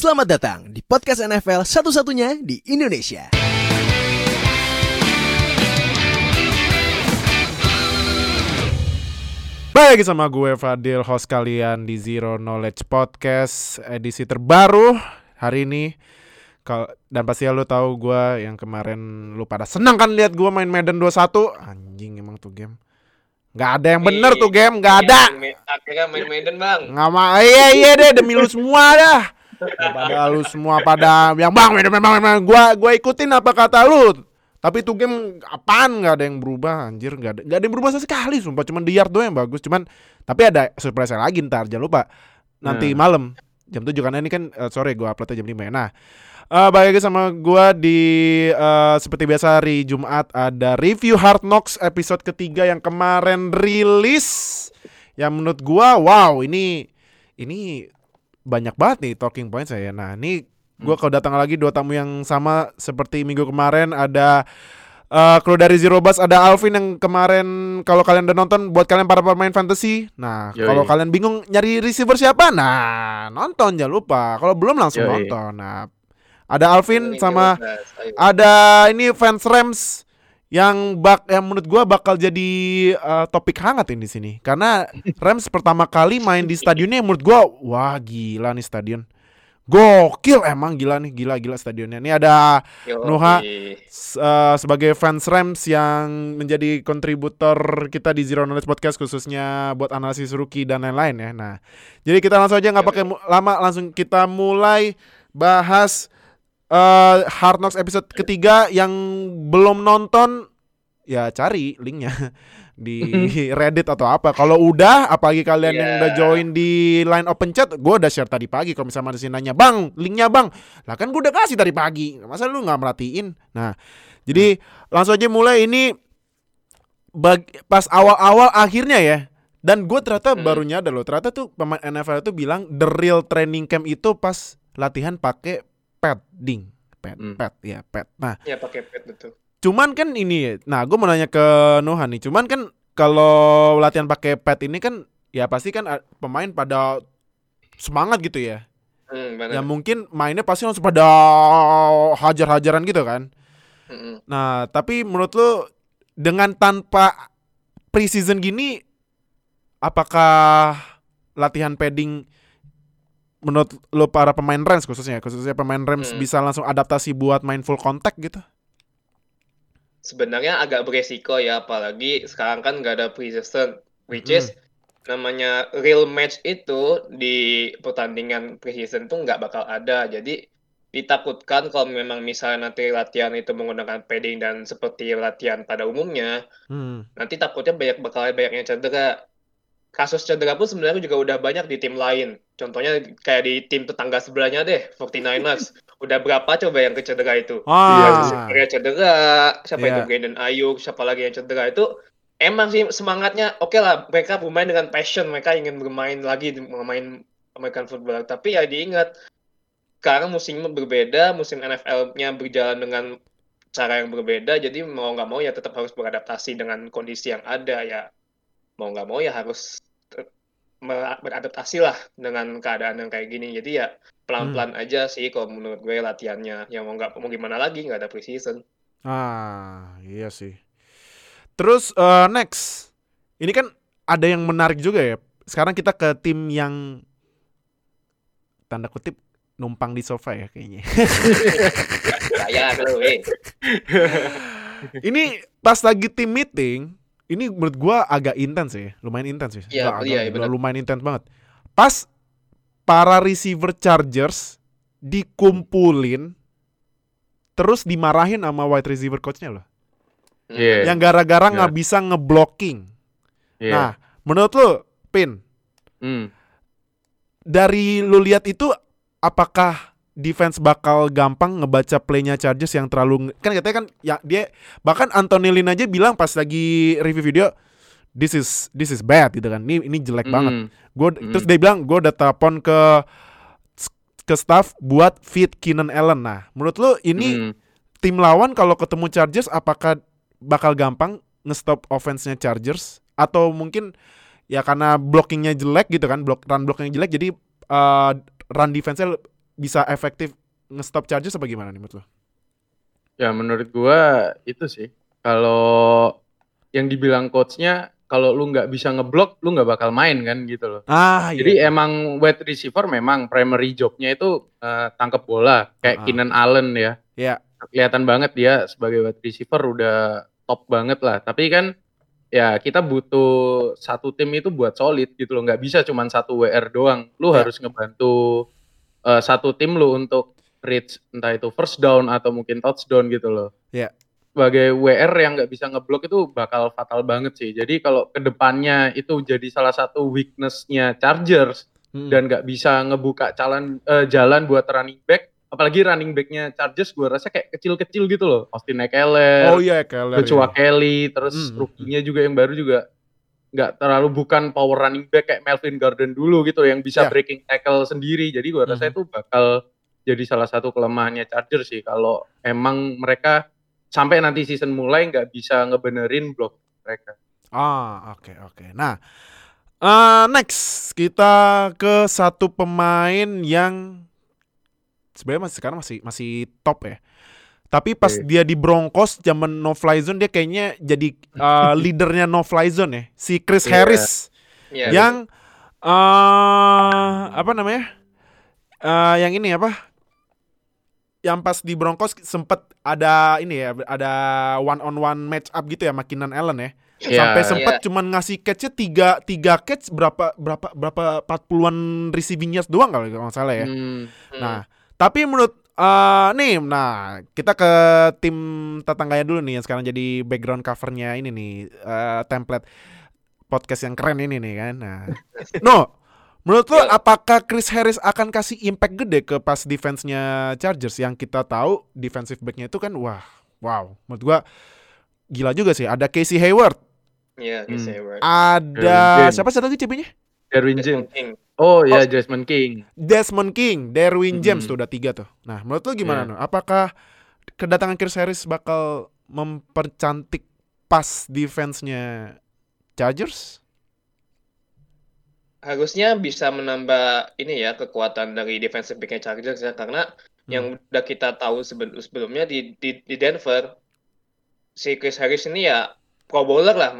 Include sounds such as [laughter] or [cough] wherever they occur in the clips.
Selamat datang di podcast NFL satu-satunya di Indonesia. Baik lagi sama gue Fadil host kalian di Zero Knowledge Podcast edisi terbaru hari ini. Dan pasti lo tahu gue yang kemarin lu pada senang kan lihat gue main Madden 21. Anjing emang tuh game. Nggak ada yang bener tuh game, nggak ada. Akhirnya main Madden bang. Nggak mau, iya iya deh demi lu semua dah. Pada lu semua pada yang bang, Madden, bang, bang, bang. Gua gua ikutin apa kata lu. Tapi itu game apaan nggak ada yang berubah anjir nggak ada nggak ada yang berubah sekali sumpah cuman di yard doang yang bagus cuman tapi ada surprise lagi ntar jangan lupa nanti malam jam 7 karena ini kan eh, sore gua uploadnya jam 5 ya. Nah, eh balik lagi sama gua di eh, seperti biasa hari Jumat ada review Hard Knocks episode ketiga yang kemarin rilis yang menurut gua wow ini ini banyak banget nih talking point saya. Nah, ini gua kalau datang lagi dua tamu yang sama seperti minggu kemarin ada eh kru dari Zero Bus ada Alvin yang kemarin kalau kalian udah nonton buat kalian para pemain fantasy. Nah, Yoi. kalau kalian bingung nyari receiver siapa? Nah, nonton jangan lupa. Kalau belum langsung Yoi. nonton. Nah, ada Alvin Ini sama ayo. ada ini fans Rams yang bak yang menurut gua bakal jadi eh, topik hangat ini di sini karena [laughs] Rams pertama kali main di stadionnya yang menurut gua wah gila nih stadion gokil emang gila nih gila gila stadionnya ini ada Yoi. Nuha. eh, sebagai fans Rams yang menjadi kontributor kita di Zero Knowledge Podcast khususnya buat analisis rookie dan lain-lain ya. Nah, jadi kita langsung aja nggak pakai lama langsung kita mulai bahas eh Hard Knocks episode ketiga yang belum nonton ya cari linknya [laughs] di Reddit atau apa. Kalau udah, apalagi kalian yang Iya. udah join di line open chat, gue udah share tadi pagi. Kalau misalnya ada sih nanya, bang, linknya bang, lah kan gue udah kasih tadi pagi. Masa lu nggak merhatiin? Nah, jadi langsung aja mulai ini bag- pas awal-awal akhirnya ya. Dan gue ternyata Hmm. baru nyadar loh, ternyata tuh pemain NFL itu bilang the real training camp itu pas latihan pakai padding, pad, Hmm. pad, ya pad. Nah, Ya pakai pet betul. Cuman kan ini, nah gue mau nanya ke Nohan nih. Cuman kan kalau latihan pakai pad ini kan ya pasti kan pemain pada semangat gitu ya. Hmm, Ya mungkin mainnya pasti langsung pada hajar-hajaran gitu kan. Hmm, Nah, tapi menurut lu dengan tanpa preseason gini apakah latihan padding menurut lu para pemain Rams khususnya khususnya pemain Rams Hmm. bisa langsung adaptasi buat main full contact gitu? Sebenarnya agak beresiko ya, apalagi sekarang kan nggak ada preseason, which Hmm. is namanya real match itu di pertandingan preseason tuh nggak bakal ada. Jadi ditakutkan kalau memang misalnya nanti latihan itu menggunakan padding dan seperti latihan pada umumnya, Hmm. nanti takutnya banyak bakal banyak yang cedera. Kasus cedera pun sebenarnya juga udah banyak di tim lain. Contohnya kayak di tim tetangga sebelahnya deh, 49ers. udah berapa coba yang kecedera itu? Ah. Siapa cedera, siapa Iya. itu Brandon Ayuk, siapa lagi yang cedera itu emang sih semangatnya oke lah mereka bermain dengan passion, mereka ingin bermain lagi bermain American football. Tapi ya diingat sekarang musimnya berbeda, musim NFL-nya berjalan dengan cara yang berbeda, jadi mau nggak mau ya tetap harus beradaptasi dengan kondisi yang ada ya mau nggak mau ya harus beradaptasi lah dengan keadaan yang kayak gini. Jadi ya pelan-pelan aja sih kalau menurut gue latihannya. Ya mau nggak mau gimana lagi nggak ada preseason. Ah, iya sih. Terus eh, next, ini kan ada yang menarik juga ya. Sekarang kita ke tim yang tanda kutip numpang di sofa ya kayaknya. [laughs] Saya kalau eh. [laughs] ini pas lagi tim meeting, ini menurut gua agak intens ya, lumayan intens ya. Iya, iya, agak, benar. lumayan intens banget. Pas para receiver Chargers dikumpulin terus dimarahin sama wide receiver coachnya loh. Iya. Yang gara-gara Iya. nggak bisa ngeblocking. Iya. Nah, menurut lu, Pin, Hmm. dari lu lihat itu apakah defense bakal gampang ngebaca playnya Chargers yang terlalu kan katanya kan ya dia bahkan Anthony Lynn aja bilang pas lagi review video this is this is bad gitu kan. Ini ini jelek banget. Hmm. Gue Hmm. terus dia bilang gue udah telepon ke ke staff buat fit Keenan Allen. Nah, menurut lu ini Hmm. tim lawan kalau ketemu Chargers apakah bakal gampang ngestop offense-nya Chargers atau mungkin ya karena blockingnya jelek gitu kan, block run blockingnya jelek jadi uh, run defense-nya bisa efektif nge-stop Chargers apa gimana nih menurut lo? Ya menurut gua itu sih. Kalau yang dibilang coachnya kalau lu nggak bisa ngeblok, lu nggak bakal main kan gitu loh. Ah, Jadi emang wide receiver memang primary jobnya itu eh, tangkap bola kayak Ah. Keenan Allen ya. Iya. Kelihatan banget dia sebagai wide receiver udah top banget lah. Tapi kan ya kita butuh satu tim itu buat solid gitu loh. Nggak bisa cuman satu WR doang. Lu Ya. harus ngebantu eh, satu tim lu untuk reach entah itu first down atau mungkin touchdown gitu loh. Ya. Sebagai WR yang nggak bisa ngeblok itu bakal fatal banget sih. Jadi kalau ke depannya itu jadi salah satu weakness-nya Chargers Hmm. dan nggak bisa ngebuka jalan eh, jalan buat running back apalagi running backnya Chargers gue rasa kayak kecil-kecil gitu loh Austin Eckler, Oh iya, Keller. Joshua iya. Kelly terus Hmm. rookie-nya juga yang baru juga nggak terlalu bukan power running back kayak Melvin Gordon dulu gitu yang bisa Ya. breaking tackle sendiri jadi gue rasa Mhm. itu bakal jadi salah satu kelemahannya Chargers sih kalau emang mereka sampai nanti season mulai nggak bisa ngebenerin blok mereka Ah, oke oke. Nah, eh, next kita ke satu pemain yang sebenarnya masih sekarang masih masih top ya. Tapi pas Oke. dia di Broncos zaman no fly zone dia kayaknya jadi eh, [laughs] leadernya no fly zone ya. Si Chris Iya. Harris Iya. yang eh apa namanya? Eh yang ini apa? Yang pas di Broncos sempet ada ini ya, ada one on one match up gitu ya sama Keenan Allen ya. Ya, Sampai sempet Iya. cuman ngasih catch-nya tiga, tiga catch berapa berapa berapa 40-an receiving yards doang kalau nggak salah ya. hmm, Hmm. Nah, tapi menurut eh nih, nah kita ke tim tetangganya dulu nih yang sekarang jadi background covernya ini nih eh, template podcast yang keren ini nih kan. Nah, [laughs] no, menurut lo apakah Chris Harris akan kasih impact gede ke pas defense-nya Chargers yang kita tahu defensive back-nya itu kan wah, wow, menurut gua gila juga sih. Ada Casey Hayward, Iya, Hmm. Hayward. ada James. siapa satu lagi CB-nya? Derwin Desmond James King. oh ya Jasmine King Desmond King, Derwin James Mhm. tuh udah tiga tuh. Nah, menurut lo gimana? No? Apakah kedatangan Chris Harris bakal mempercantik pas defense-nya Chargers? harusnya bisa menambah ini ya kekuatan dari defensive back Chargers ya karena yang udah kita tahu sebelum sebelumnya di, di di Denver si Chris Harris ini ya pro bowler lah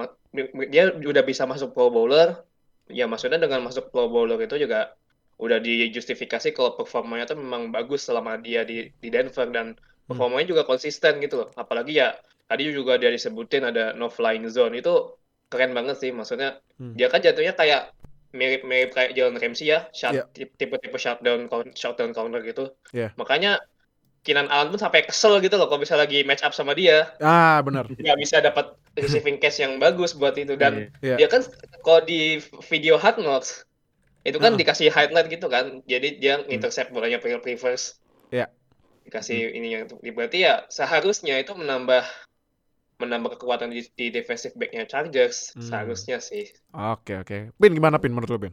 dia udah bisa masuk pro bowler ya maksudnya dengan masuk pro bowler itu juga udah dijustifikasi kalau performanya tuh memang bagus selama dia di di Denver dan performanya juga konsisten gitu loh apalagi ya tadi juga dia disebutin ada no flying zone itu keren banget sih maksudnya Hmm. dia kan jatuhnya kayak mirip-mirip kayak Jalen Ramsey ya, shut, Iya. tipe-tipe shutdown shutdown counter gitu. Iya. Makanya Keenan Allen pun sampai kesel gitu loh kalau bisa lagi match up sama dia, Ah, benar. nggak bisa dapat receiving catch yang bagus buat itu dan Iya. dia kan kalau di video hard knocks itu kan Heeh. dikasih highlight gitu kan, jadi dia intercept bolanya pre- reverse. Iya. Dikasih ini yang berarti ya seharusnya itu menambah menambah kekuatan di, di defensive back-nya Chargers Hmm. seharusnya sih. Oke, oke. Pin gimana Pin menurut lo, Pin?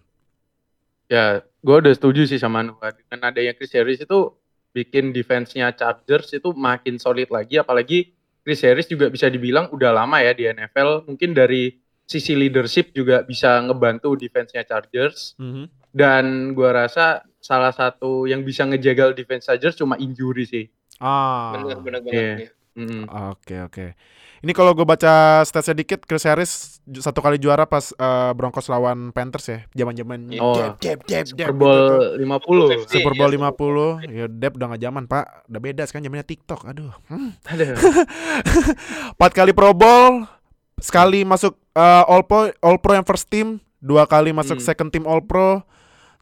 Ya, gue udah setuju sih sama Noah. Dengan adanya Chris Harris itu bikin defense-nya Chargers itu makin solid lagi. Apalagi Chris Harris juga bisa dibilang udah lama ya di NFL. Mungkin dari sisi leadership juga bisa ngebantu defense-nya Chargers. Mhm. Dan gue rasa salah satu yang bisa ngejagal defense Chargers cuma injury sih. Ah. Benar benar banget. Iya. ya. Mm. Oke, oke. Ini kalau gue baca statsnya dikit, Chris Harris satu kali juara pas eh, Broncos lawan Panthers ya, zaman-zaman Iya. Oh. jab, jab, jab, Super gitu. Bowl 50. Iya, Super Bowl iya, 50 Ya Dep udah gak zaman pak Udah beda sekarang zamannya TikTok Aduh hmm. Aduh. [laughs] Empat kali Pro Bowl Sekali masuk uh, All Pro All Pro yang first team Dua kali masuk Hmm. second team All Pro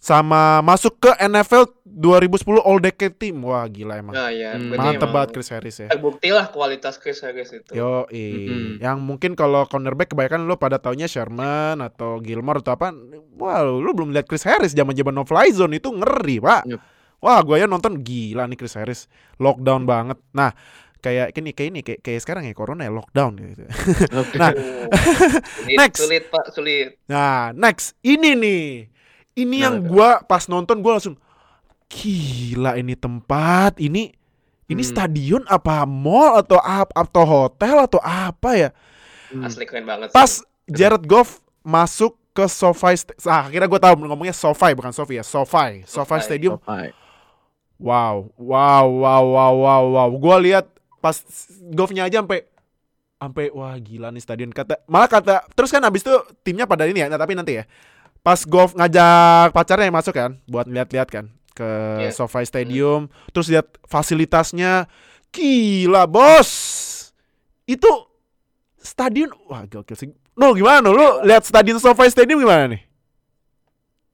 Sama masuk ke NFL 2010 All Decade Team Wah gila emang Nah, ya, Hmm. Mantep emang banget Chris Harris ya Terbukti lah kualitas Chris Harris itu. Yo, Mm-mm. yang mungkin kalau cornerback kebanyakan lo pada taunya Sherman atau Gilmore atau apa. Wah, lu belum lihat Chris Harris zaman-zaman no fly zone itu ngeri, Pak. Yup. Wah, gue ya nonton gila nih Chris Harris. Lockdown banget. Nah, kayak ini kayak ini kayak, kayak sekarang ya corona ya lockdown gitu. Oke. Nah, Oh, [laughs] sulit, [laughs] Next. sulit Pak, sulit. Nah, next ini nih. Ini yang gua pas nonton gua langsung gila ini tempat, ini ini Hmm. stadion apa mall atau apa atau hotel atau apa ya? Hmm. Asli keren banget. sih. Pas Jared Goff masuk ke SoFi, ah, akhirnya gue tahu ngomongnya SoFi bukan SoFi ya, SoFi, SoFi. Stadium. Wow, wow, wow, wow, wow, wow. Gua lihat pas golfnya aja sampai sampai wah gila nih stadion kata malah kata terus kan abis itu timnya pada ini ya nah, tapi nanti ya pas golf ngajak pacarnya yang masuk kan buat lihat-lihat kan ke Iya. SoFi Stadium terus lihat fasilitasnya gila bos itu stadion wah gokil sih no gimana no? lu lihat stadion SoFi Stadium gimana nih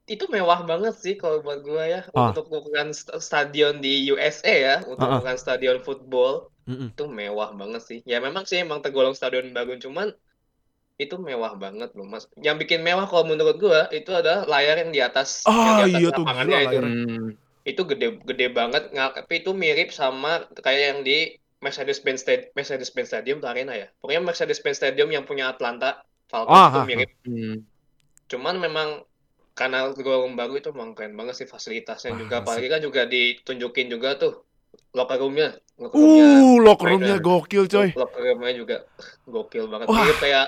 Itu mewah banget sih kalau buat gua ya Ah. untuk ukuran st- stadion di USA ya, untuk Ah, ah. ukuran stadion football Mm-mm. itu mewah banget sih. Ya memang sih emang tergolong stadion bagus cuman itu mewah banget loh Mas. Yang bikin mewah kalau menurut gua itu adalah layar yang di atas Ah, yang di atas iya tuh, lapangannya gila itu. Hmm. Itu gede gede banget nggak tapi itu mirip sama kayak yang di Mercedes-Benz Stadium, Mercedes-Benz Stadium atau Arena ya. Pokoknya Mercedes-Benz Stadium yang punya Atlanta Falcons Ah, itu ah, mirip. Hmm. Cuman memang karena tergolong baru itu emang keren banget sih fasilitasnya Wah, juga. Apalagi kan juga ditunjukin juga tuh locker room-nya. Locker room-nya Uh, locker roomnya gokil coy. locker room-nya juga gokil banget. Wah. Mirip kayak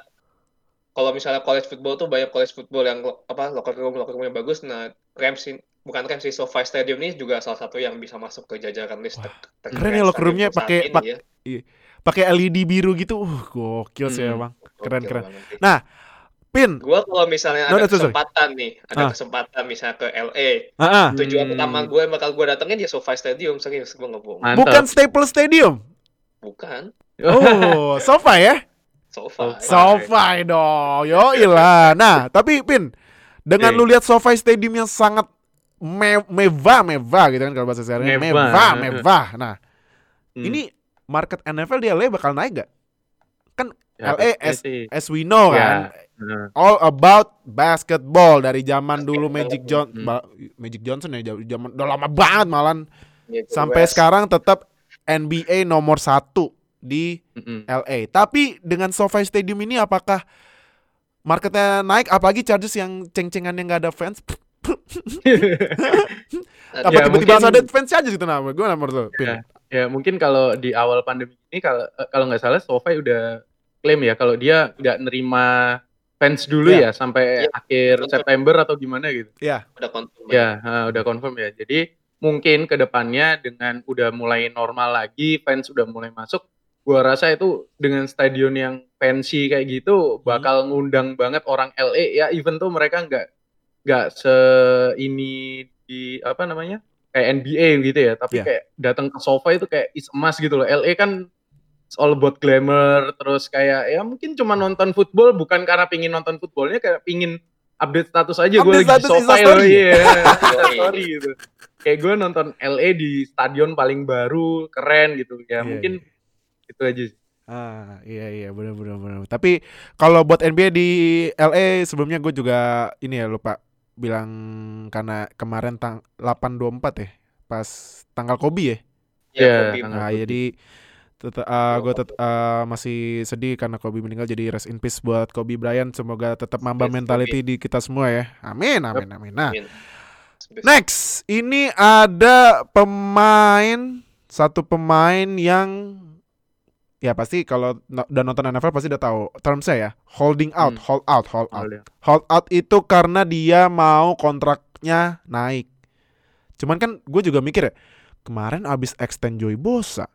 kalau misalnya college football tuh banyak college football yang lo- apa locker room locker roomnya bagus. Nah, Rams ini- bukan Rams sih SoFi Stadium ini juga salah satu yang bisa masuk ke jajaran list Wah, ter- keren ya locker roomnya pakai- pak- ya. Pakai LED biru gitu. Uh, gokil sih Hmm. emang. Keren, Gokil keren. banget. Nah, Pin. Gua kalau misalnya No, ada no, sorry, sorry. kesempatan nih, ada Ah. kesempatan misalnya ke LA, Ah, ah. tujuan Hmm. utama gue yang bakal gue datengin ya SoFi Stadium serius gue nggak bohong Mantap. Bukan Staples Stadium. bukan Oh, [laughs] SoFi ya? SoFi SoFi. Dong. Yo lah. Nah, tapi Pin, dengan lu lihat SoFi Stadium yang sangat me- mewah, mewah gitu kan kalau bahasa sehari Mewah. mewah, mewah. Nah, Hmm. ini market NFL di LA bakal naik gak? Ya, LA as, as we know Ya. kan, all about basketball dari zaman dulu Magic John, Hmm. ba- Magic Johnson ya zaman udah lama banget malan Gitu, sampai sekarang tetap NBA nomor satu di mm-mm. LA. Tapi dengan SoFi Stadium ini apakah marketnya naik? Apalagi Chargers yang ceng-cengan yang nggak ada fans? [laughs] Apa Ya, tiba-tiba mungkin- ada fans aja gitu nama? Gue nomor tuh. Ya, ya mungkin kalau di awal pandemi ini kalau eh, kalau nggak salah SoFi udah klaim ya kalau dia nggak nerima fans dulu Iya. ya sampai Iya. akhir Betul. September atau gimana gitu. udah confirm Ya, ha, udah confirm ya. Jadi mungkin ke depannya dengan udah mulai normal lagi, fans udah mulai masuk, gua rasa itu dengan stadion yang fancy kayak gitu bakal ngundang banget orang LA ya even tuh mereka nggak nggak se ini di apa namanya kayak NBA gitu ya, tapi Iya. kayak datang ke sofa itu kayak is emas gitu loh. LA kan it's all about glamour, terus kayak ya mungkin cuma nonton football bukan karena pingin nonton footballnya, kayak pingin update status aja gue lagi di sofa Yoi. [laughs] story gitu. Kayak gue nonton LA di stadion paling baru, keren gitu. Ya Iya, mungkin itu aja sih. Ah iya iya benar benar benar. Tapi kalau buat NBA di LA sebelumnya gue juga ini ya lupa bilang karena kemarin tang 824 ya pas tanggal Kobe ya. Ya, Iya, Kobe. tanggal Nah, Kobe. jadi tetap gue tet uh, masih sedih karena Kobe meninggal jadi rest in peace buat Kobe Bryant semoga tetap mamba Yes, mentality di kita semua ya. Amin amin amin. Nah, Amin. Next, ini ada pemain satu pemain yang ya pasti kalau no- udah nonton NFL pasti udah tahu termsnya ya holding out, Hmm. hold out, hold out. Hold out itu karena dia mau kontraknya naik. Cuman kan gue juga mikir ya kemarin abis extend Joy Bosa,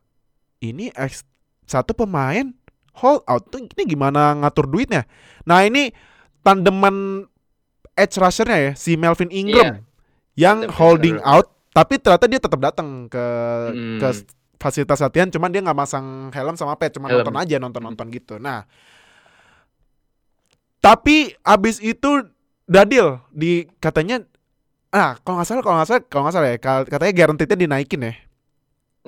ini ex- satu pemain hold out tuh ini gimana ngatur duitnya? Nah ini tandeman edge rushernya ya si Melvin Ingram yang Tandem holding out tapi ternyata dia tetap datang ke Hmm. ke fasilitas latihan cuman dia nggak masang helm sama pet cuma Helm. nonton aja nonton nonton gitu nah tapi abis itu Dadil di katanya ah kalau nggak salah kalau nggak salah kalau nggak salah ya ka- katanya guaranteed-nya dinaikin ya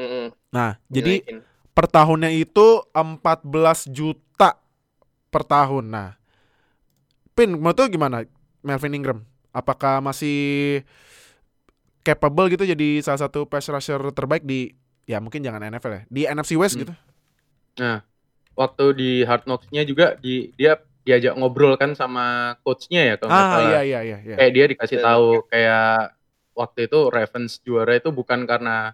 Mm-mm. nah jadi Dinaikin. per tahunnya itu 14 juta per tahun nah Pin menurut lu gimana Melvin Ingram apakah masih capable gitu jadi salah satu pass rusher terbaik di ya mungkin jangan NFL ya di NFC West Hmm. gitu Waktu di Hard Knocks-nya juga di dia diajak ngobrol kan sama coach-nya ya kalau nggak ah salah. iya iya iya iya kayak dia dikasih Betul. tahu kayak waktu itu Ravens juara itu bukan karena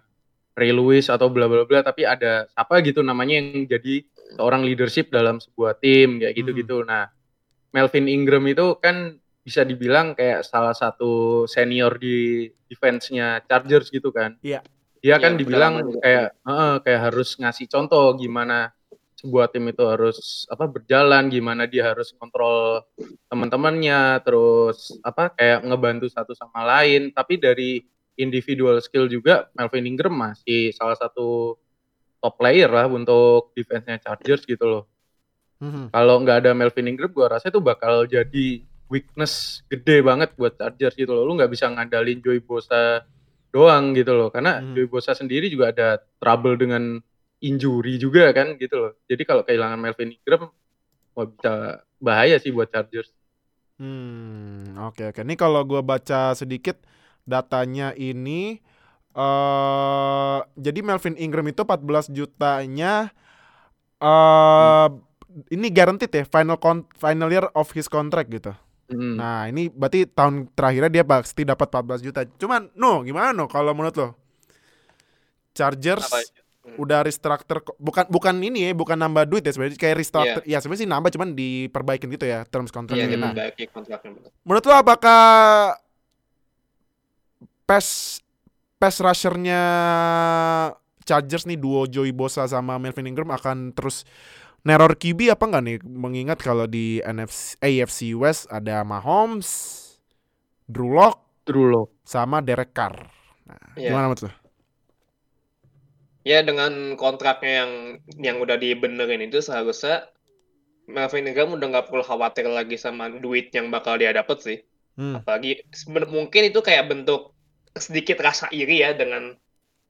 Ray Lewis atau bla bla bla tapi ada apa gitu namanya yang jadi seorang leadership dalam sebuah tim kayak gitu-gitu. Nah, Melvin Ingram itu kan bisa dibilang kayak salah satu senior di defense-nya Chargers gitu kan. Iya. Dia Iya, kan dibilang kayak heeh, kayak harus ngasih contoh gimana sebuah tim itu harus apa berjalan, gimana dia harus kontrol teman-temannya, terus apa kayak ngebantu satu sama lain. Tapi dari individual skill juga Melvin Ingram masih salah satu top player lah untuk defense-nya Chargers gitu loh. Mhm. Kalau nggak ada Melvin Ingram, gua rasa itu bakal jadi weakness gede banget buat Chargers gitu loh. Lu nggak bisa ngandalin Joey Bosa doang gitu loh, karena Hmm. Joey Bosa sendiri juga ada trouble dengan injury juga kan gitu loh. Jadi kalau kehilangan Melvin Ingram, wah bisa bahaya sih buat Chargers. Hmm, oke oke. Ini kalau gua baca sedikit datanya ini eh jadi Melvin Ingram itu 14 jutanya eh ini guaranteed ya final con- final year of his contract gitu. Hmm. Nah, ini berarti tahun terakhirnya dia pasti dapat 14 juta. Cuman no, gimana no kalau menurut lo? Chargers Apa? udah restructure bukan bukan ini ya, bukan nambah duit ya sebenarnya kayak restructure. Ya sebenarnya sih nambah cuman diperbaikin gitu ya terms Iya, Nah, memperbaiki kontraknya betul. menurut lo apakah pass pass rushernya Chargers nih duo Joey Bosa sama Melvin Ingram akan terus neror QB apa nggak nih mengingat kalau di NFC AFC West ada Mahomes, Drew Lock Drew Lock. sama Derek Carr. Nah, Iya. gimana menurut lo? Ya dengan kontraknya yang yang udah dibenerin itu seharusnya Melvin Ingram udah nggak perlu khawatir lagi sama duit yang bakal dia dapet sih. Hmm. Apalagi mungkin itu kayak bentuk sedikit rasa iri ya dengan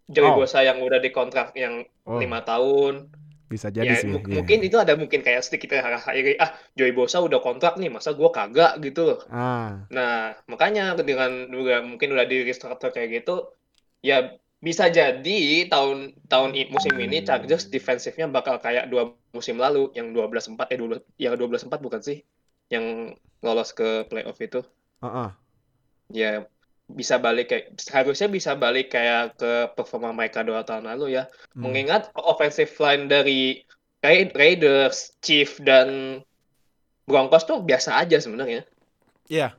Joey Oh. Bosa yang udah dikontrak yang Oh, lima tahun. Bisa jadi ya, sih. iya. mungkin itu ada mungkin kayak sedikit iri. Ah, Joey Bosa udah kontrak nih, masa gua kagak gitu loh. Ah, Nah, makanya dengan juga mungkin udah di restructure kayak gitu, ya bisa jadi tahun tahun musim ini Chargers defensifnya bakal kayak dua musim lalu yang 12-4 eh 12 yang 12-4 bukan sih? Yang lolos ke playoff itu. ah. Ya bisa balik kayak harusnya bisa balik kayak ke performa mereka dua tahun lalu ya. Hmm. Mengingat offensive line dari Ra- Raiders, Chief dan Broncos tuh biasa aja sebenarnya. Iya.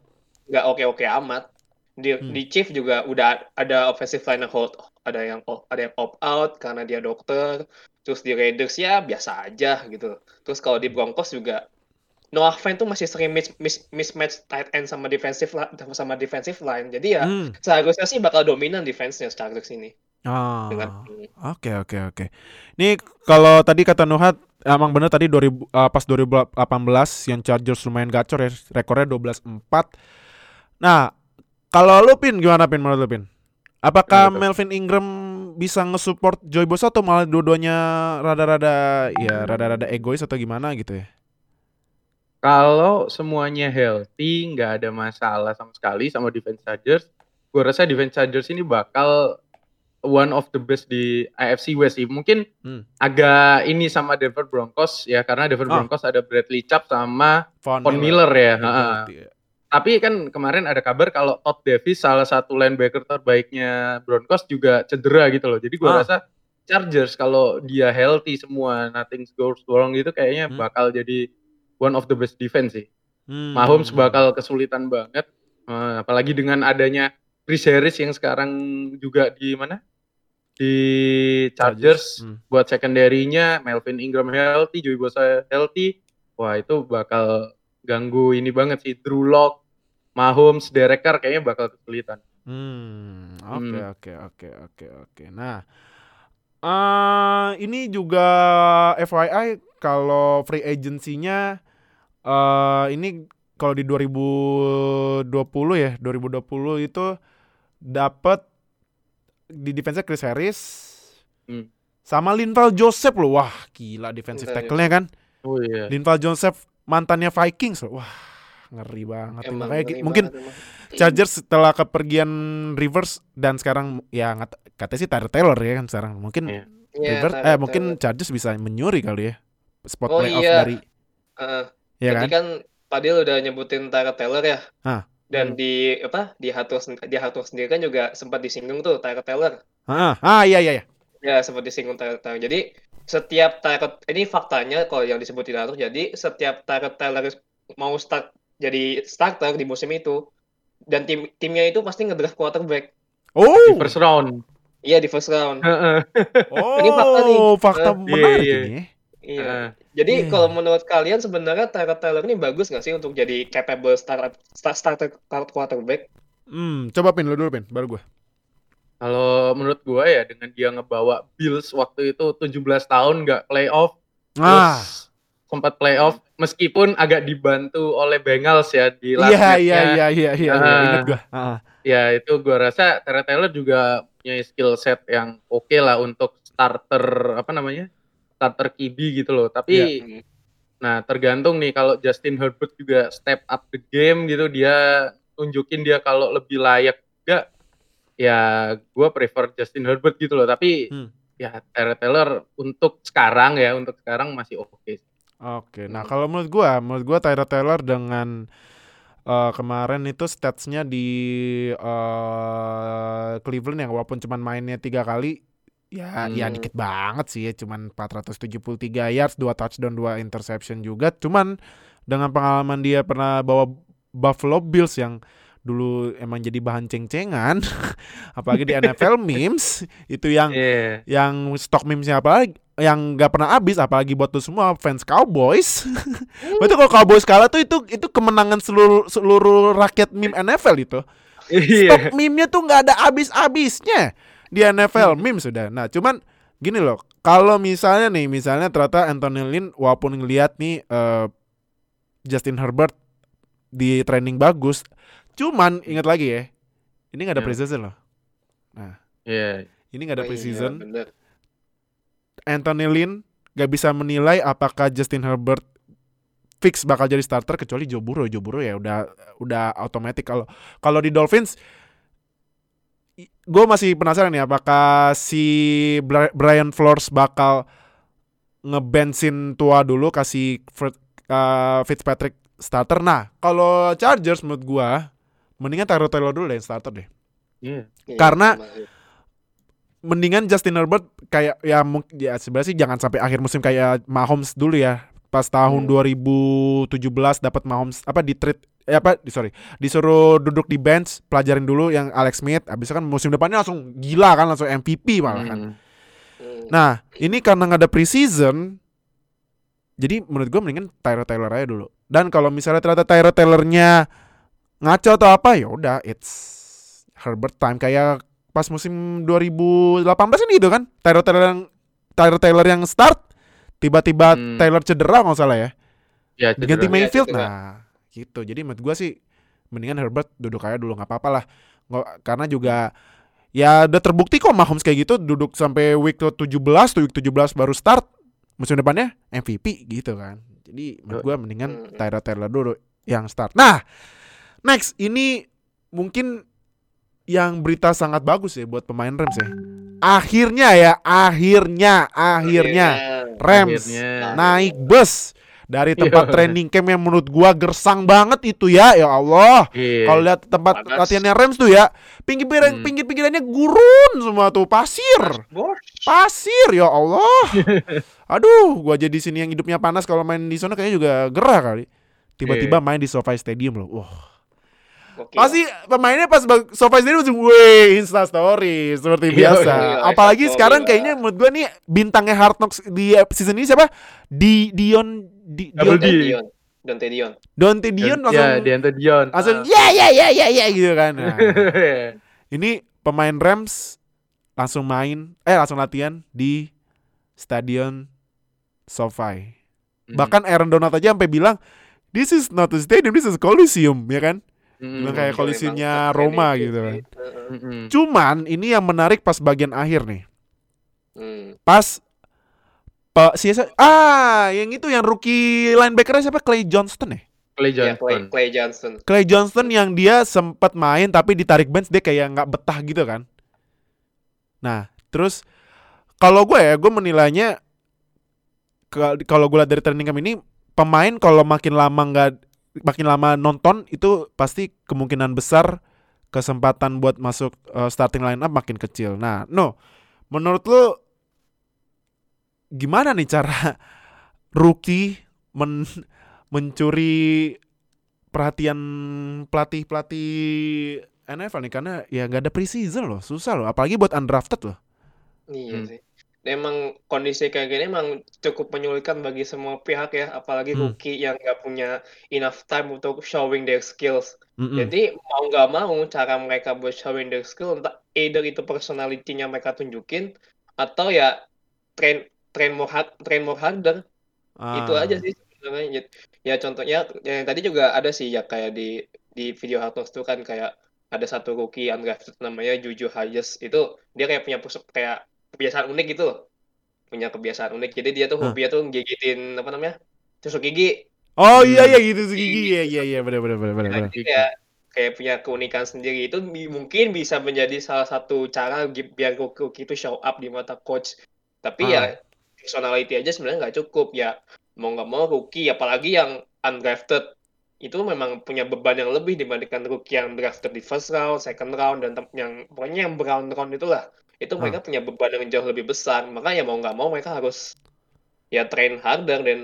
nggak oke-oke amat. Di, Hmm. di Chief juga udah ada offensive line yang hold, ada yang ada yang opt out karena dia dokter. Terus di Raiders ya biasa aja gitu. Terus kalau di Broncos juga Noah Fant tuh masih sering mis, mis- mismatch tight end sama defensive sama defensive line. Jadi ya Hmm. seharusnya sih bakal dominan defense-nya Chargers ini Ah. dengan hmm, Oke oke oke. Ini kalau tadi kata Nuhat emang bener tadi 2000 uh, pas 2018 yang Chargers lumayan gacor ya rekornya 12-4. Nah, kalau lu Pin gimana Pin menurut lu Pin? Apakah tuh? Melvin Ingram bisa nge-support Joey Bosa atau malah dua-duanya rada-rada ya rada-rada egois atau gimana gitu ya? Kalau semuanya healthy, nggak ada masalah sama sekali sama defense Chargers, gue rasa defense Chargers ini bakal one of the best di AFC West sih. Mungkin Hmm. agak ini sama Denver Broncos ya karena Denver Ah. Broncos ada Bradley Chubb sama Von, Von Miller ya. Betul, heeh. iya. Tapi kan kemarin ada kabar kalau Todd Davis salah satu linebacker terbaiknya Broncos juga cedera gitu loh. Jadi gua Ah. rasa Chargers kalau dia healthy semua, nothing goes wrong gitu kayaknya Hmm. bakal jadi one of the best defense sih. Hmm. Mahomes bakal kesulitan banget, eh, apalagi dengan adanya Chris Harris yang sekarang juga di mana? Di Chargers, Hmm. buat secondary-nya Melvin Ingram healthy, Joey Bosa healthy, wah itu bakal ganggu ini banget sih. Drew Lock, Mahomes, Derek Carr kayaknya bakal kesulitan. Hmm, oke Hmm. oke oke oke oke. Nah, eh ini juga FYI kalau free agency-nya eh ini kalau di 2020 ya, 2020 itu dapat di defense Chris Harris Hmm. sama Linval Joseph loh. Wah, gila defensive tackle-nya kan. Oh iya. Linval Joseph mantannya Vikings loh. Wah, ngeri banget. emang Makanya ngeri mungkin banget. Chargers setelah kepergian Rivers dan sekarang ya katanya sih Tyler Taylor ya kan sekarang mungkin Iya. Iya, Rivers Tyler eh mungkin Taylor. Chargers bisa menyuri kali ya spot Oh, playoff iya. dari Heeh. Ya Tadi kan kan Padil udah nyebutin Tyler Taylor ya. Ah. Dan Hmm. di apa di Hatur di Hatur sendiri kan juga sempat disinggung tuh Tyler Taylor. ah ah iya iya iya Ya sempat disinggung Tyler Taylor. Jadi setiap Tyler ini faktanya kalau yang disebut di Hatur jadi setiap Tyler Taylor mau start jadi starter di musim itu dan tim timnya itu pasti ngedraft quarterback. oh Di first round. Iya di first round. Heeh. Ini fakta nih. Oh, fakta Eh, menarik iya, iya. ini. Iya. Heeh. Jadi Iya. kalau menurut kalian sebenarnya Tyrod Taylor ini bagus nggak sih untuk jadi capable start, start starter quarterback? Hmm, coba pin lu dulu pin, baru gua. Kalau menurut gua ya dengan dia ngebawa Bills waktu itu 17 tahun nggak playoff, Ah, terus sempat playoff meskipun agak dibantu oleh Bengals ya di last iya match-nya. iya iya iya iya, Ah. ingat gua. Ah. Ya itu gua rasa Tyrod Taylor juga punya skill set yang oke lah untuk starter apa namanya starter QB gitu loh. Tapi Iya. nah tergantung nih kalau Justin Herbert juga step up the game gitu dia tunjukin dia kalau lebih layak juga ya gua prefer Justin Herbert gitu loh. Tapi Hmm. ya Tyrod Taylor untuk sekarang ya untuk sekarang masih oke. Oke, nah Hmm. kalau menurut gua, menurut gua Tyrod Taylor dengan eh, kemarin itu statsnya di eh, Cleveland yang walaupun cuman mainnya tiga kali, ya ya Hmm. dikit banget sih ya, cuman 473 yards, dua touchdown, dua interception juga. Cuman dengan pengalaman dia pernah bawa Buffalo Bills yang dulu emang jadi bahan ceng-cengan, [laughs] apalagi di NFL [laughs] memes itu yang Iya. yang stok memesnya apa yang nggak pernah habis apalagi buat tuh semua fans Cowboys. [laughs] Berarti kalau Cowboys kalah tuh itu itu kemenangan seluruh seluruh rakyat meme NFL itu. Iya. Stok meme-nya tuh nggak ada habis-habisnya di NFL meme sudah. Nah, cuman gini loh, kalau misalnya nih misalnya ternyata Anthony Lynn walaupun ngelihat nih eh, Justin Herbert di training bagus, cuman ingat lagi ya, ini nggak ada Ya. preseason loh. Iya. Ini nggak ada Oh iya, preseason. bener. Anthony Lynn gak bisa menilai apakah Justin Herbert fix bakal jadi starter kecuali Joe Burrow. Joe Burrow ya udah udah otomatis kalau kalau di Dolphins gue masih penasaran nih apakah si Bri- Brian Flores bakal ngebensin tua dulu kasih uh, Fitzpatrick starter. Nah, kalau Chargers menurut gua mendingan Tyrod Taylor dulu deh yang starter deh. Iya, Karena- mendingan Justin Herbert kayak ya ya sebenarnya sih jangan sampai akhir musim kayak Mahomes dulu ya. Pas tahun Hmm. 2017 dapat Mahomes apa di trade eh apa di sorry disuruh duduk di bench pelajarin dulu yang Alex Smith habis itu kan musim depannya langsung gila kan langsung MVP malah kan. Hmm. Hmm. Nah ini karena nggak ada preseason jadi menurut gue mendingan Tyrod Taylor aja dulu. Dan kalau misalnya ternyata Tyrod Taylornya ngaco atau apa ya udah it's Herbert time kayak pas musim 2018 ini gitu kan Tyrod Taylor yang Tyrod Taylor yang start tiba-tiba Hmm. Taylor cedera nggak salah ya Ya, cedera. Mayfield cedera. nah gitu. Jadi menurut gue sih mendingan Herbert duduk aja dulu nggak apa-apa lah. Nggak- karena juga ya udah terbukti kok Mahomes kayak gitu duduk sampai week ke 17 tuh week 17 baru start musim depannya MVP gitu kan. Jadi menurut gue mendingan. Tyrod Taylor dulu yang start. Nah next ini mungkin yang berita sangat bagus ya buat pemain Rams ya. Akhirnya ya akhirnya akhirnya. Rams Akhirnya. naik bus dari tempat Iya. training camp yang menurut gua gersang banget itu ya ya Allah Iya. kalau lihat tempat Panas. latihannya Rams tuh ya pinggir Hmm. pinggir pinggirannya gurun semua tuh pasir pasir ya Allah [laughs] aduh gua jadi sini yang hidupnya panas kalau main di sana kayaknya juga gerah kali tiba-tiba Iya. main di SoFi Stadium loh wah Gokil. pasti pemainnya pas bag- SoFi Stadium langsung weh Insta Story seperti Iya, biasa iya, apalagi Insta sekarang story lah. kayaknya menurut gua nih bintangnya Hard Knocks di season ini siapa di Dion di Double Dion. Dion. Dante Dion. Dante Dion langsung Ya, Deontay Dion. langsung ya ya ya ya ya gitu kan. Nah, [laughs] ini pemain Rams langsung main eh langsung latihan di stadion SoFi. Hmm. Bahkan Aaron Donald aja sampai bilang this is not a stadium, this is Coliseum, ya kan? Hmm. Bilang kayak Kolisinya. Roma Keren gitu itu kan. Mm-mm. Cuman ini yang menarik pas bagian akhir nih. Hmm. Pas Pak siapa? Ah, yang itu yang rookie linebackernya siapa? Clay Johnston ya? Clay Ya, Clay, Johnson. Clay Johnson. Clay Johnston yang dia sempat main tapi ditarik bench dia kayak nggak betah gitu kan. Nah, terus kalau gue ya gue menilainya kalau gue lihat dari training camp ini pemain kalau makin lama nggak makin lama nonton itu pasti kemungkinan besar kesempatan buat masuk uh, starting line up makin kecil. Nah, no. Menurut lu gimana nih cara [laughs] rookie men mencuri perhatian pelatih-pelatih NFL nih karena ya nggak ada preseason loh, susah loh, apalagi buat undrafted loh. Iya Hmm. sih. Emang kondisi kayak gini emang cukup menyulitkan bagi semua pihak ya, apalagi Hmm. rookie yang nggak punya enough time untuk showing their skills. Mm-mm. Jadi mau nggak mau cara mereka buat showing their skill entah either itu personality-nya mereka tunjukin atau ya train train more hard, train more harder. Itu Ah. aja sih sebenarnya. Ya- Ya contohnya yang tadi juga ada sih ya kayak di di video Knocks tuh kan kayak ada satu rookie undrafted namanya Juju Hayes itu dia kayak punya pusuk kayak kebiasaan unik gitu loh. Punya kebiasaan unik. Jadi dia tuh Hah. hobinya tuh gigitin apa namanya? tusuk gigi. Oh iya Hmm. iya gitu segigi iya iya iya benar benar benar benar. Nah, jadi kayak punya keunikan sendiri itu mungkin bisa menjadi salah satu cara biar rookie itu show up di mata coach. Tapi ya personality aja sebenarnya nggak cukup ya. Mau nggak mau rookie apalagi yang undrafted itu memang punya beban yang lebih dibandingkan rookie yang drafted di first round, second round dan yang pokoknya yang brown round itulah. Itu Ah. mereka punya beban yang jauh lebih besar. Makanya mau nggak mau mereka harus ya train harder dan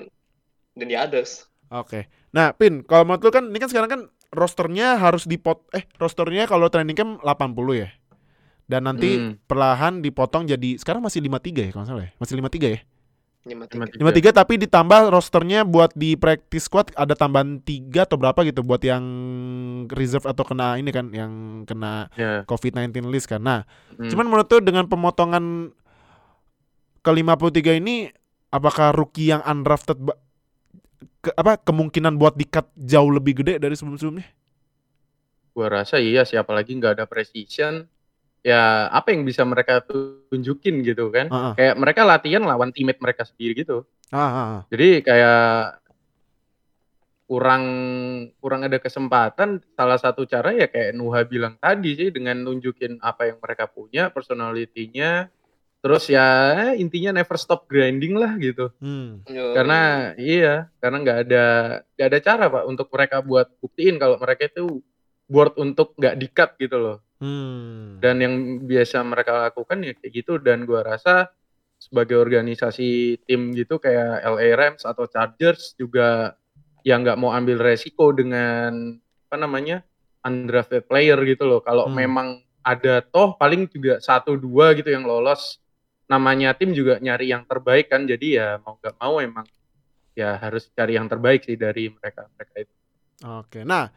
dan the others. Oke. Nah, Pin, kalau menurut lu kan ini kan sekarang kan rosternya harus dipot eh rosternya kalau training camp 80 ya. Dan nanti Hmm. perlahan dipotong jadi sekarang masih 53 ya kalau salah ya. Masih 53 ya. Lima Lima tiga. tiga. 53 tapi ditambah rosternya buat di practice squad ada tambahan 3 atau berapa gitu buat yang reserve atau kena ini kan yang kena Ya. COVID-19 list kan. Nah, Hmm. cuman menurut tuh dengan pemotongan ke 53 ini apakah rookie yang undrafted ke, apa kemungkinan buat di-cut jauh lebih gede dari sebelum-sebelumnya? Gua rasa iya sih apalagi nggak ada precision. Ya apa yang bisa mereka tunjukin gitu kan? Heeh. Kayak mereka latihan lawan teammate mereka sendiri gitu. Ah, ah, ah. Jadi kayak kurang kurang ada kesempatan. Salah satu cara ya kayak Nuha bilang tadi sih dengan nunjukin apa yang mereka punya, personality-nya. Terus ya intinya never stop grinding lah gitu. Hmm. Karena iya, karena nggak ada nggak ada cara pak untuk mereka buat buktiin kalau mereka itu board untuk nggak di-cut gitu loh. Hmm. Dan yang biasa mereka lakukan ya kayak gitu dan gua rasa sebagai organisasi tim gitu kayak LA Rams atau Chargers juga yang nggak mau ambil resiko dengan apa namanya undrafted player gitu loh. Kalau Hmm. memang ada toh paling juga satu dua gitu yang lolos namanya tim juga nyari yang terbaik kan jadi ya mau nggak mau emang ya harus cari yang terbaik sih dari mereka mereka itu Oke. Nah,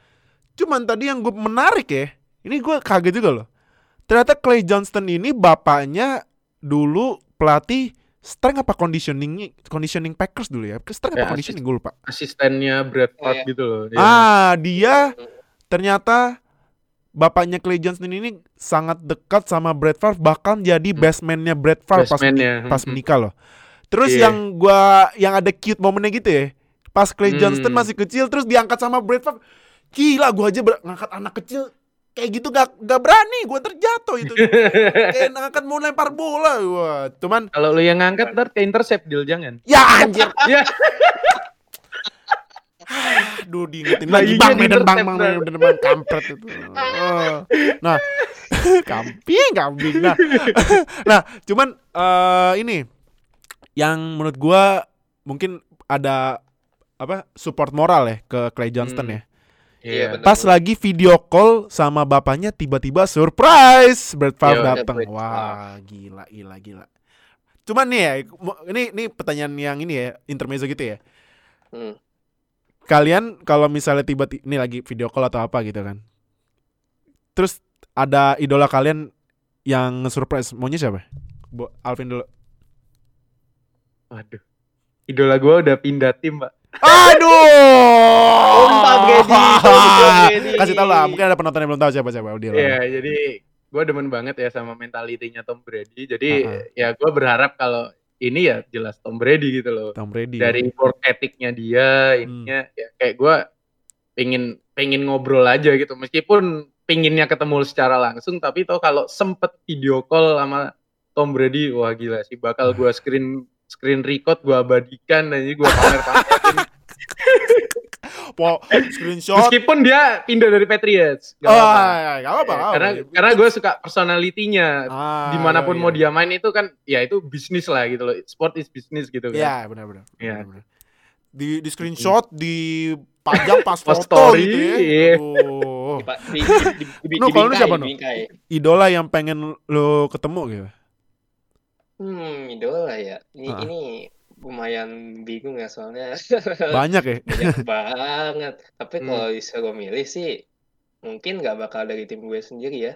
cuman tadi yang gue menarik ya. Ini gue kaget juga loh. Ternyata Clay Johnston ini bapaknya dulu pelatih strength apa conditioning conditioning Packers dulu ya. Strength apa Ya, conditioning gue lupa. asistennya Bradford Oh, iya. gitu loh dia. Ah, dia ternyata bapaknya Clay Johnston ini sangat dekat sama Brett Favre bahkan jadi Hmm. best man-nya Brett Favre pas, Basementnya. pas Hmm. menikah loh. Terus Iya. yang gua yang ada cute momennya gitu ya. Pas Clay Hmm. Johnston masih kecil terus diangkat sama Brett Favre. Gila gua aja ngangkat anak kecil kayak gitu gak, gak berani gua terjatuh itu. [laughs] kayak ngangkat mau lempar bola gua. Cuman Kalau lu yang ngangkat ntar ke intercept deal jangan. ya anjir. [laughs] Ya, Aduh diingetin lagi iya, bang Medan bang bang. Medan bang kampret itu. Oh. Nah, [laughs] kambing kambing. Nah, nah cuman eh, ini yang menurut gua mungkin ada apa support moral ya ke Clay Johnston Hmm. ya. Iya, benar. Pas lagi video call sama bapaknya tiba-tiba surprise Brett Favre Iya, datang. Wah, gila gila gila. Cuman nih ya, ini ini pertanyaan yang ini ya, intermezzo gitu ya. Hmm. Kalian kalau misalnya tiba-tiba ini lagi video call atau apa gitu kan. Terus ada idola kalian yang surprise, maunya siapa? Bu, Alvin dulu. Waduh. Idola gua udah pindah tim, Pak. Aduh. Gedi. [laughs] Kasih tahu lah, mungkin ada penonton yang belum tahu siapa siapa dia. Iya, jadi gua demen banget ya sama mentalitinya Tom Brady. Jadi Uh-uh. ya gua berharap kalau ini ya jelas Tom Brady gitu loh. Tom Brady. Dari work ethic-nya dia, ininya ya kayak gua pengen pengen ngobrol aja gitu. Meskipun pengennya ketemu secara langsung, tapi tau kalau sempet video call sama Tom Brady, wah gila sih bakal gua screen screen record gua abadikan dan jadi gua pamer-pamerin. [laughs] Po, screenshot. Meskipun dia pindah dari Patriots. Gak Oh, apa-apa. ya, gak apa-apa. Ya, karena karena gue suka personalitinya Ah, di mana pun iya, mau iya. dia main itu kan ya itu bisnis lah gitu loh sport is bisnis gitu kan Iya, benar-benar. Iya. benar-benar. Di di screenshot, dipajang pas [laughs] Pas foto story, gitu ya. iya. Oh. Di, di, di, di, di, Nu, kalau lu siapa, dibingkai. Idola yang pengen lo ketemu gitu. Hmm, idola ya. Ini Ah. ini lumayan bingung ya soalnya [laughs] Banyak ya. banyak banget. Tapi Hmm. kalau disuruh milih sih mungkin nggak bakal dari tim gue sendiri ya.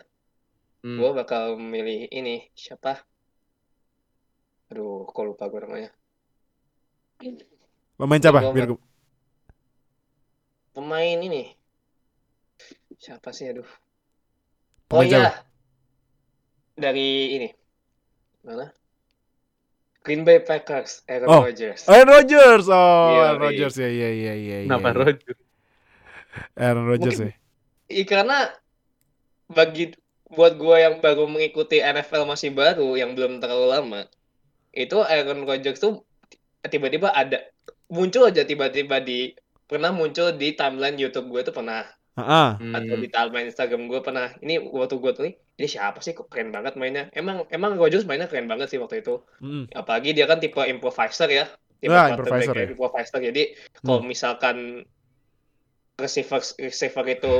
Hmm. Gue bakal milih ini siapa? Aduh, kok lupa gue namanya. Pemain siapa? Biar gua- Pemain ini. Siapa sih aduh. Oh Pemain siapa? iya. Dari ini. Mana? Green Bay Packers, Aaron Oh. Rodgers. Aaron Rodgers. Oh, Iya, Aaron iya. Rodgers ya iya iya iya. iya, Kenapa iya. Roger? Aaron Rodgers Mungkin- ya. Iya karena bagi buat gue yang baru mengikuti NFL masih baru yang belum terlalu lama itu Aaron Rodgers tuh tiba-tiba ada muncul aja tiba-tiba di pernah muncul di timeline YouTube gue tuh pernah Heeh. atau Hmm. di timeline Instagram gue pernah ini waktu gue tuh nih ini siapa sih kok keren banget mainnya emang emang Rodgers mainnya keren banget sih waktu itu Mm. apalagi dia kan tipe improviser ya tipe Ah, quarterback improviser ya, ya. improviser jadi kalau misalkan receiver receiver itu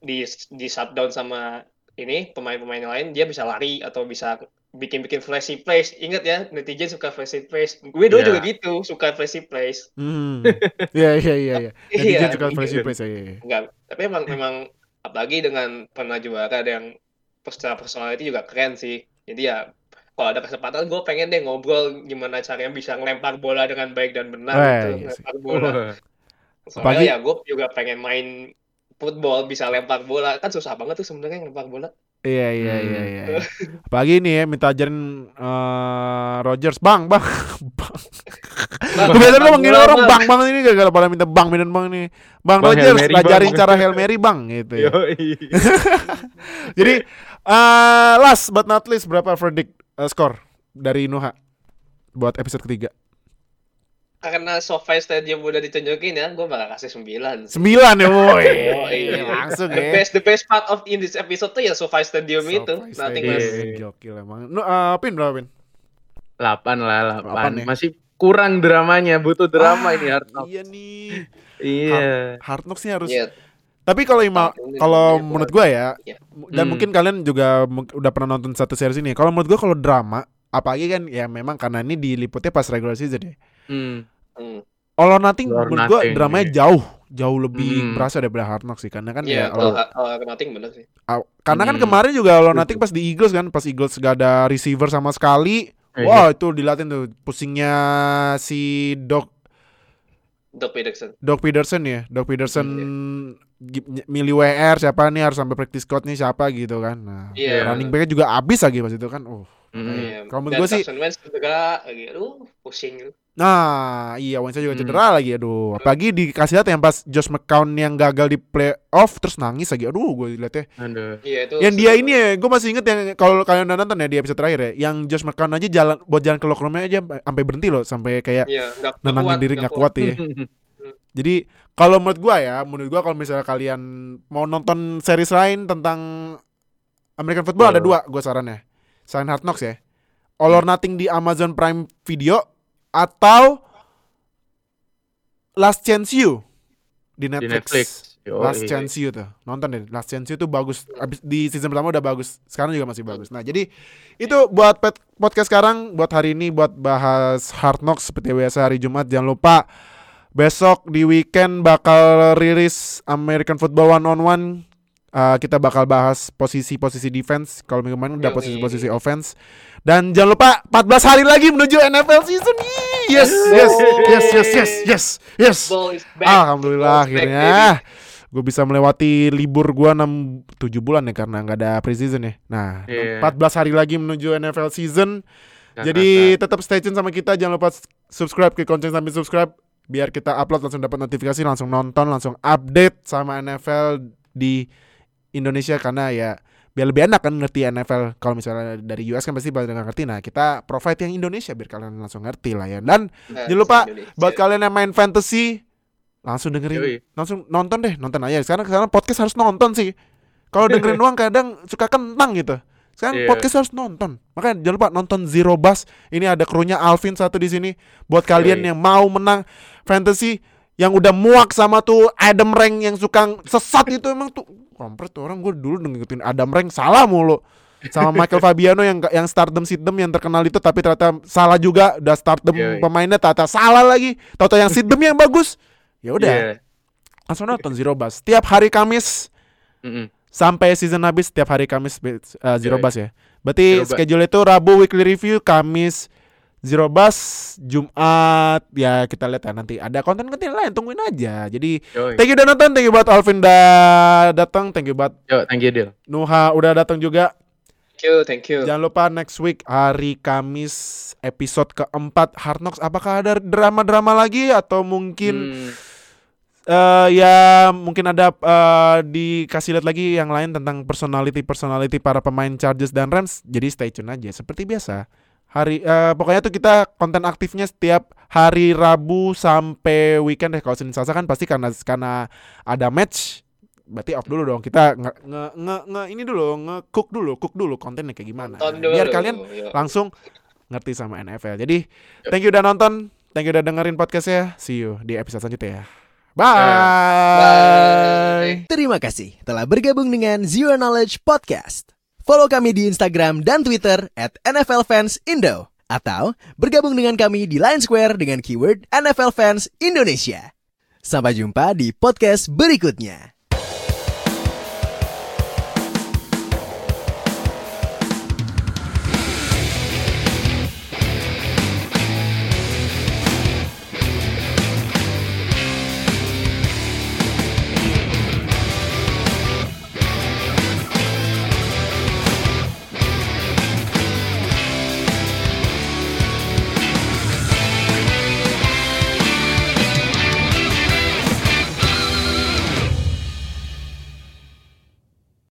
di di shutdown sama ini pemain-pemain lain dia bisa lari atau bisa bikin-bikin flashy plays ingat ya netizen suka flashy plays gue dulu Iya. juga gitu suka flashy plays Hmm. Iya iya iya iya. [laughs] Netizen Iya, suka iya. flashy plays ya. iya, iya. enggak tapi emang memang apalagi dengan pernah juara ada yang secara personality juga keren sih jadi ya kalau ada kesempatan gue pengen deh ngobrol gimana caranya bisa ngelempar bola dengan baik dan benar Wah, gitu iya ngelempar bola. Soalnya Apalagi- ya gue juga pengen main football bisa lempar bola kan susah banget tuh sebenarnya lempar bola Iya iya Hmm. iya iya. iya. Apalagi ini ya minta ajarin eh, Rodgers, Bang, Bang. bang. Bang, Gue lo manggil orang Bang. Bang, Bang ini gak pada minta Bang, minta Bang nih. Bang, Bang Mary, ajarin Bang. cara Hail Mary, Bang gitu ya. [laughs] Jadi [laughs] eh last but not least berapa verdict eh, skor dari Nuha buat episode ketiga? karena SoFi Stadium udah ditunjukin ya gue bakal kasih 9 Sembilan ya, woi. iya. Langsung the ya. best the best part of in this episode tuh ya SoFi Stadium itu Surprise nothing less. Gokil emang. Nu, eh, pin berapa pin? 8 lah, Delapan 8. ya. Masih kurang dramanya, butuh drama Ah, ini Hard Knocks. Iya nih. Iya. Hard Knocks nih harus. Iya. Tapi kalau ima, Ini kalau menurut gua ya, Iya. dan Hmm. mungkin kalian juga udah pernah nonton satu series ini. Kalau menurut gua kalau drama, apalagi kan ya memang karena ini diliputnya pas regular season ya. Hmm. Hmm. All or Nothing All or menurut gua Nothing, dramanya iya. jauh jauh lebih Hmm. berasa daripada Hard Knocks sih karena kan Iya, ya kalau All- kalau nothing bener sih. Karena kan Hmm. kemarin juga All or Nothing pas di Eagles kan pas Eagles gak ada receiver sama sekali Iya. wah itu dilatih tuh pusingnya si Doc Doc Peterson. Doc Peterson ya Doc Peterson Hmm, ny- milih WR siapa nih harus sampai practice squad nih siapa gitu kan nah Iya. running backnya juga abis lagi pas itu kan oh Hmm. Iya. Kalau menurut gua sih- Carson Wentz lagi. Aduh, pusing. Nah iya Wentz juga Hmm. cedera lagi aduh apalagi dikasih lihat yang pas Josh McCown yang gagal di playoff terus nangis lagi aduh gue liatnya Aduh. Iya, itu. yang dia ini ya gue masih inget yang kalau kalian udah nonton ya di episode terakhir ya yang Josh McCown aja jalan buat jalan ke locker roomnya aja sampai berhenti loh sampai kayak Iya, nggak nenangin kuat, diri nggak nggak kuat ya [laughs] jadi kalau menurut gua ya menurut gua kalau misalnya kalian mau nonton series lain tentang American football ada Oh. dua gua sarannya selain Hard Knocks ya All or Nothing di Amazon Prime Video atau Last Chance You di Di Netflix, Netflix. Yoi. Last Chance You tuh. Nonton deh Last Chance You tuh bagus. Abis di season pertama udah bagus. Sekarang juga masih bagus. Nah jadi itu buat podcast sekarang buat hari ini buat bahas Hard Knocks seperti biasa hari Jumat. Jangan lupa besok di weekend bakal rilis American Football One on One Uh, kita bakal bahas posisi-posisi defense. Kalau minggu kemarin udah posisi-posisi offense. Dan jangan lupa 14 hari lagi menuju NFL season. Yes yes yes yes yes yes yes. Alhamdulillah akhirnya. gue bisa melewati libur gua 6 7 bulan ya karena nggak ada preseason ya. Nah, Iya. 14 hari lagi menuju NFL season. Nggak Jadi tetap stay tune sama kita, jangan lupa subscribe ke konten sampai subscribe. Biar kita upload langsung dapat notifikasi, langsung nonton, langsung update sama NFL di Indonesia karena ya biar lebih enak kan ngerti NFL kalau misalnya dari US kan pasti pada nggak ngerti. Nah kita provide yang Indonesia biar kalian langsung ngerti lah ya. Dan Nah, jangan lupa Indonesia. buat kalian yang main fantasy langsung dengerin. Yoi. langsung nonton deh nonton aja. Sekarang sekarang podcast harus nonton sih. Kalau dengerin [laughs] doang kadang suka kentang gitu. Sekarang Iya. podcast harus nonton. Makanya jangan lupa nonton Zero Bus ini ada krunya Alvin satu di sini. Buat kalian Yoi. yang mau menang fantasy yang udah muak sama tuh Adam Rank yang suka sesat itu emang tuh kompret tuh orang gue dulu ngikutin Adam Rank salah mulu sama Michael [laughs] Fabiano yang yang stardom sidem yang terkenal itu tapi ternyata salah juga udah stardom Iya, iya. pemainnya ternyata salah lagi tau yang sidem yang bagus ya udah Iya. langsung nonton Zero Bus tiap hari Kamis Mm-mm. sampai season habis tiap hari Kamis uh, Zero Iya, Bus ya. Berarti schedule itu Rabu weekly review, Kamis Zero Bus, Jumat ya kita lihat ya nanti ada konten-konten lain tungguin aja. Jadi Yoi. thank you udah nonton, thank you buat Alvin udah datang, thank you buat Yo, thank you, Dil. Nuha udah datang juga. Thank you, thank you. Jangan lupa next week hari Kamis episode keempat Hard Knocks apakah ada drama-drama lagi atau mungkin Hmm, eh ya mungkin ada eh, dikasih lihat lagi yang lain tentang personality personality para pemain Chargers dan Rams. Jadi stay tune aja seperti biasa. Hari eh, pokoknya tuh kita konten aktifnya setiap hari Rabu sampai weekend deh. Kalau Senin Selasa kan pasti karena karena ada match berarti off dulu dong. Kita nge, nge, nge, nge- ini dulu nge cook dulu, cook dulu kontennya kayak gimana. Nonton dulu. Biar kalian Yo. langsung ngerti sama NFL. Jadi thank you udah nonton, thank you udah dengerin podcastnya. See you di episode selanjutnya ya. Bye. Terima kasih telah bergabung dengan Zero Knowledge Podcast. Follow kami di Instagram dan Twitter at NFL Fans Indo. Atau bergabung dengan kami di Line Square dengan keyword NFL Fans Indonesia. Sampai jumpa di podcast berikutnya.